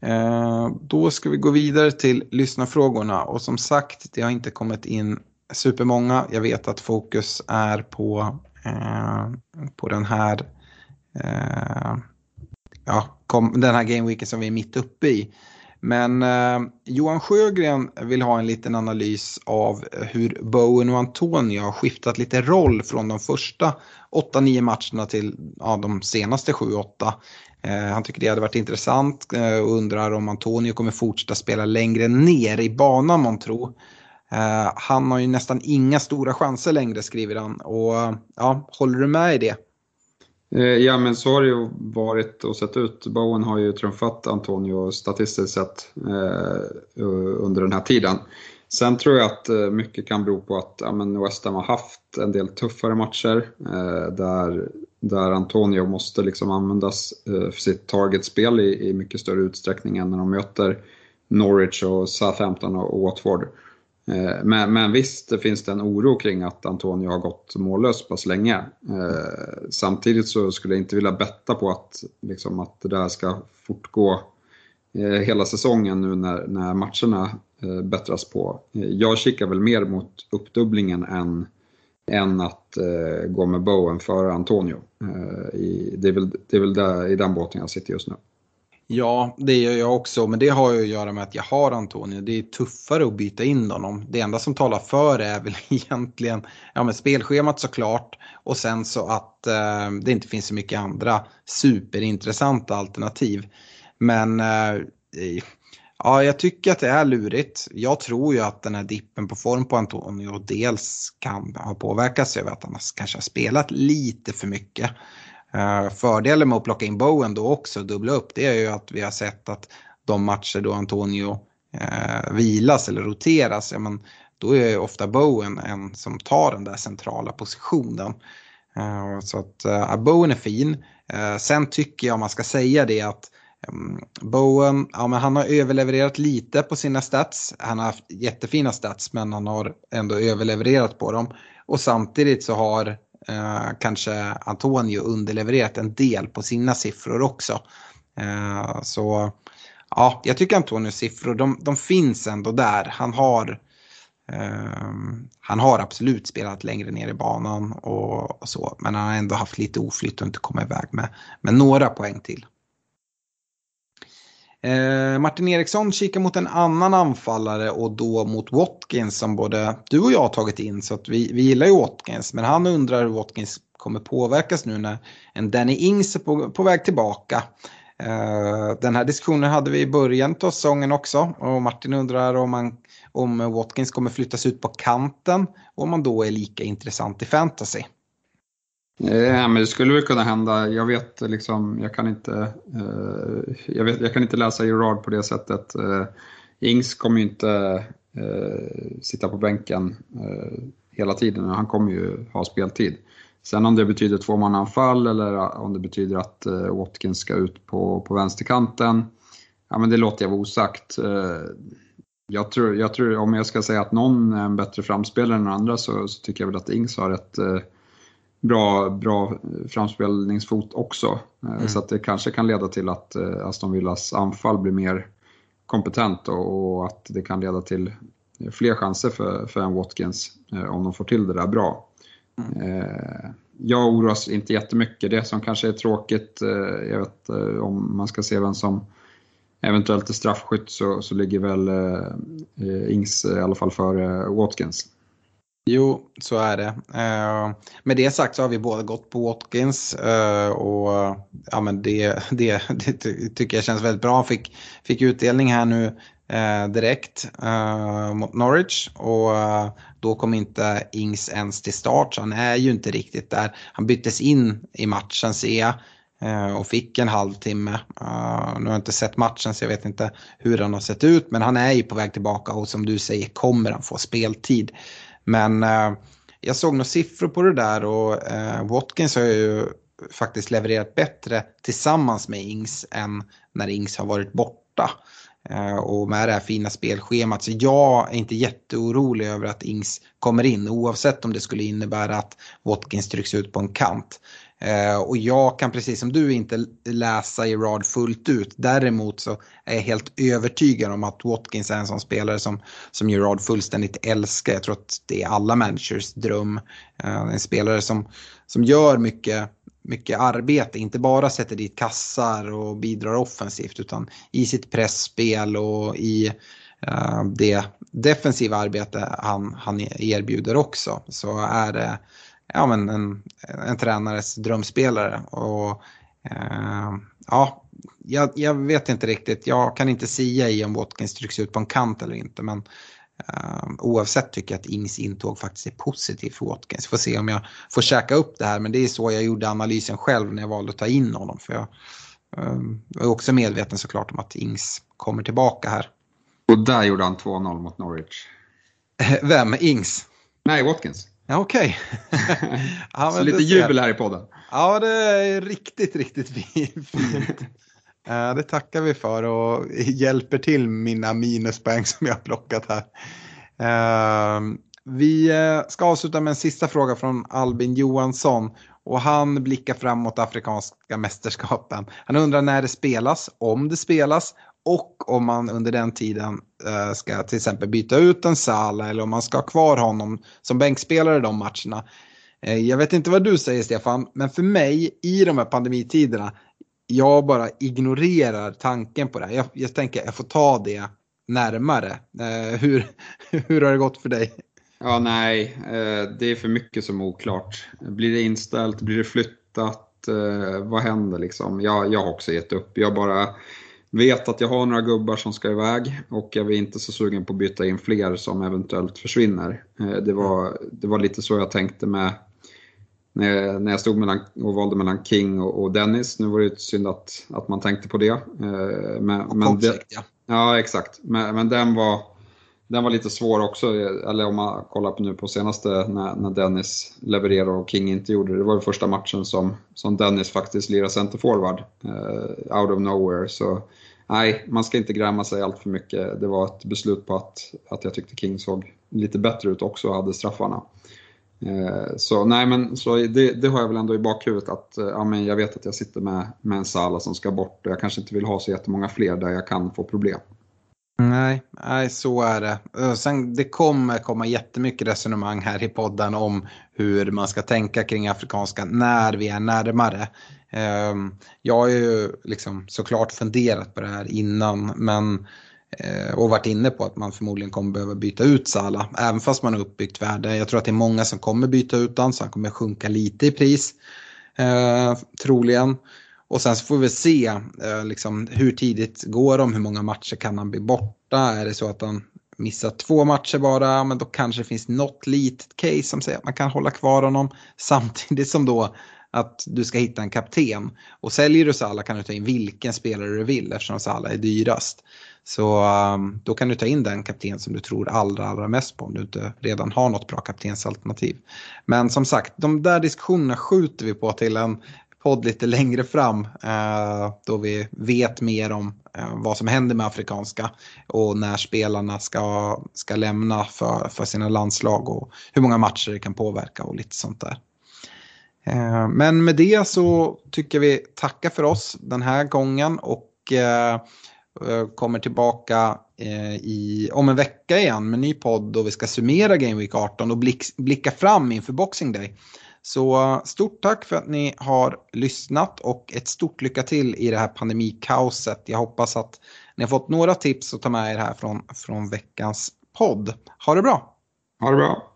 Eh, då ska vi gå vidare till lyssnarfrågorna. Och som sagt, det har inte kommit in supermånga. Jag vet att fokus är på, eh, på den här Eh, ja, kom, den här gameweeken som vi är mitt uppe i. Men eh, Johan Sjögren vill ha en liten analys av hur Bowen och Antonio har skiftat lite roll från de första 8-9 matcherna till ja, de senaste 7-8. Eh, han tycker det hade varit intressant eh, och undrar om Antonio kommer fortsätta spela längre ner i banan man tror. Eh, han har ju nästan inga stora chanser längre skriver han och ja, håller du med i det? Eh, ja men så har det ju varit och sett ut. Bowen har ju trumfat Antonio statistiskt sett eh, under den här tiden. Sen tror jag att eh, mycket kan bero på att ja, men West Ham har haft en del tuffare matcher eh, där, där Antonio måste liksom användas eh, för sitt targetspel i, i mycket större utsträckning än när de möter Norwich och Southampton och Watford. Eh, men, men visst det finns det en oro kring att Antonio har gått mållös så pass länge. Eh, samtidigt så skulle jag inte vilja betta på att, liksom, att det där ska fortgå eh, hela säsongen nu när, när matcherna eh, bättras på. Eh, jag kikar väl mer mot uppdubblingen än, än att gå med Bowen före Antonio. det är väl, det är väl där, i den båten jag sitter just nu. Ja, det gör jag också. Men det har ju att göra med att jag har Antonio. Det är tuffare att byta in honom. Det enda som talar för är väl egentligen ja, men spelschemat såklart. Och sen så att eh, det inte finns så mycket andra superintressanta alternativ. Men eh, ja, jag tycker att det är lurigt. Jag tror ju att den här dippen på form på Antonio dels kan ha påverkats över att han kanske har spelat lite för mycket. Eh, fördelen med att plocka in Bowen då också, dubbla upp, det är ju att vi har sett att de matcher då Antonio eh, vilas eller roteras, ja, men då är ju ofta Bowen en som tar den där centrala positionen. Eh, så att eh, Bowen är fin. Eh, sen tycker jag man ska säga det att mm, Bowen, ja men han har överlevererat lite på sina stats. Han har haft jättefina stats men han har ändå överlevererat på dem. Och samtidigt så har Eh, kanske Antonio underlevererat en del på sina siffror också. Eh, så ja, jag tycker Antonios siffror, de, de finns ändå där. Han har eh, han har absolut spelat längre ner i banan och, och, så, men han har ändå haft lite oflytt och inte kommit iväg med, med några poäng till. Eh, Martin Eriksson kikar mot en annan anfallare och då mot Watkins som både du och jag har tagit in så att vi, vi gillar ju Watkins men han undrar hur Watkins kommer påverkas nu när en Danny Ings är på, på väg tillbaka. Eh, den här diskussionen hade vi i början av säsongen också och Martin undrar om man om Watkins kommer flyttas ut på kanten och om man då är lika intressant i fantasy. Ja, men det skulle väl kunna hända. Jag vet liksom, jag kan inte, eh, jag, vet, jag kan inte läsa Gerard på det sättet. Eh, Ings kommer ju inte eh, sitta på bänken eh, hela tiden, han kommer ju ha speltid. Sen om det betyder tvåmannaanfall eller om det betyder att eh, Watkins ska ut på, på vänsterkanten, ja men det låter jag vara osagt. Eh, jag tror, jag tror, om jag ska säga att någon är en bättre framspelare än andra så, så tycker jag väl att Ings har ett eh, bra, bra framspelningsfot också. Eh, mm. Så att det kanske kan leda till att eh, Aston Villas anfall blir mer kompetent och, att det kan leda till fler chanser för, för en Watkins eh, om de får till det där bra. Mm. Jag oroas inte jättemycket. Det som kanske är tråkigt, jag vet om man ska se vem som eventuellt är straffskytt så, så ligger väl Ings i alla fall före Watkins. Jo, så är det. Eh, med det sagt så har vi båda gått på Watkins eh, och ja, men det, det, det, tycker jag känns väldigt bra. Han fick, fick utdelning här nu eh, direkt eh, mot Norwich och eh, då kom inte Ings ens till start så han är ju inte riktigt där. Han byttes in i matchen ser jag Eh, och fick en halvtimme. Uh, nu har jag inte sett matchen så jag vet inte hur han har sett ut men han är ju på väg tillbaka och som du säger kommer han få speltid. Men eh, jag såg några siffror på det där och eh, Watkins har ju faktiskt levererat bättre tillsammans med Ings än när Ings har varit borta. Eh, och med det här fina spelschemat så jag är inte jätteorolig över att Ings kommer in oavsett om det skulle innebära att Watkins trycks ut på en kant. Eh, och jag kan precis som du inte läsa i rad fullt ut. Däremot så är jag helt övertygad om att Watkins är en sån spelare som, som Gerard fullständigt älskar. Jag tror att det är alla managers dröm. Eh, en spelare som, som gör mycket, mycket arbete, inte bara sätter dit kassar och bidrar offensivt utan i sitt pressspel och i eh, det defensiva arbete han, han erbjuder också så är det ja, men en, en tränares drömspelare. Och, eh, ja, jag, jag, vet inte riktigt, jag kan inte säga i om Watkins trycks ut på en kant eller inte. Men eh, oavsett tycker jag att Ings intåg faktiskt är positivt för Watkins. Får se om jag får käka upp det här, men det är så jag gjorde analysen själv när jag valde att ta in honom. För jag, eh, är också medveten såklart om att Ings kommer tillbaka här. Och där gjorde han 2-0 mot Norwich. Vem? Ings? Nej, Watkins. Ja, Okej. Okay. ja, Så lite jubel här i podden. Ja, det är riktigt, riktigt fint. det tackar vi för och hjälper till mina minuspoäng som jag har plockat här. Ehm, vi eh, ska avsluta med en sista fråga från Albin Johansson. Och han blickar fram mot Afrikanska mästerskapen. Han undrar när det spelas, om det spelas och om man under den tiden eh, ska till exempel byta ut en Sala eller om man ska ha kvar honom som bänkspelare de matcherna. Eh, jag vet inte vad du säger Stefan, men för mig i de här pandemitiderna, jag bara ignorerar tanken på det. Jag, jag tänker jag får ta det närmare. Eh, hur, hur har det gått för dig? Ja, nej, eh, det är för mycket som är oklart. Blir det inställt? Blir det flyttat? Eh, vad händer liksom? Jag, jag har också gett upp. Jag bara vet att jag har några gubbar som ska iväg och jag är inte så sugen på att byta in fler som eventuellt försvinner. Eh, det var, det var lite så jag tänkte med, när jag, stod mellan, och valde mellan King och, Dennis. Nu var det synd att, att man tänkte på det. Eh, men, men det. Ja, exakt. Men, men den, var, den var lite svår också. Eller om man kollar på nu på senaste när, när Dennis levererade och King inte gjorde det. Det var ju första matchen som, som Dennis faktiskt lirade centerforward. Eh, out of nowhere. Så nej, man ska inte gräma sig allt för mycket. Det var ett beslut på att, att jag tyckte King såg lite bättre ut också och hade straffarna. Eh, Så nej men så det, det har jag väl ändå i bakhuvudet att eh, ja, men jag vet att jag sitter med, med en Sala som ska bort och jag kanske inte vill ha så jättemånga fler där jag kan få problem. Nej, nej, så är det. Eh, sen, det kommer komma jättemycket resonemang här i podden om hur man ska tänka kring afrikanska när vi är närmare. Ehm, jag har ju liksom såklart funderat på det här innan men eh, och varit inne på att man förmodligen kommer behöva byta ut Salah. Även fast man har uppbyggt värde. Jag tror att det är många som kommer byta ut den så han kommer sjunka lite i pris. Eh, troligen. Och sen så får vi se eh, liksom, hur tidigt går de, hur många matcher kan han bli borta. Är det så att han missar två matcher bara, ja, men då kanske det finns något litet case som säger att man kan hålla kvar honom. Samtidigt som då att du ska hitta en kapten. Och säljer du Salah kan du ta in vilken spelare du vill eftersom Salah är dyrast. Så um, då kan du ta in den kapten som du tror allra, allra mest på om du inte redan har något bra kaptensalternativ. Men som sagt, de där diskussionerna skjuter vi på till en podd lite längre fram eh, då vi vet mer om eh, vad som händer med afrikanska och när spelarna ska, ska lämna för, för sina landslag och hur många matcher det kan påverka och lite sånt där. Eh, men med det så tycker vi tacka för oss den här gången och kommer tillbaka i, om en vecka igen med ny podd då vi ska summera Game Week 18 och blick, blicka fram inför Boxing Day. Så stort tack för att ni har lyssnat och ett stort lycka till i det här pandemikaoset. Jag hoppas att ni har fått några tips att ta med er här från, från veckans podd. Ha det bra! Ha det bra!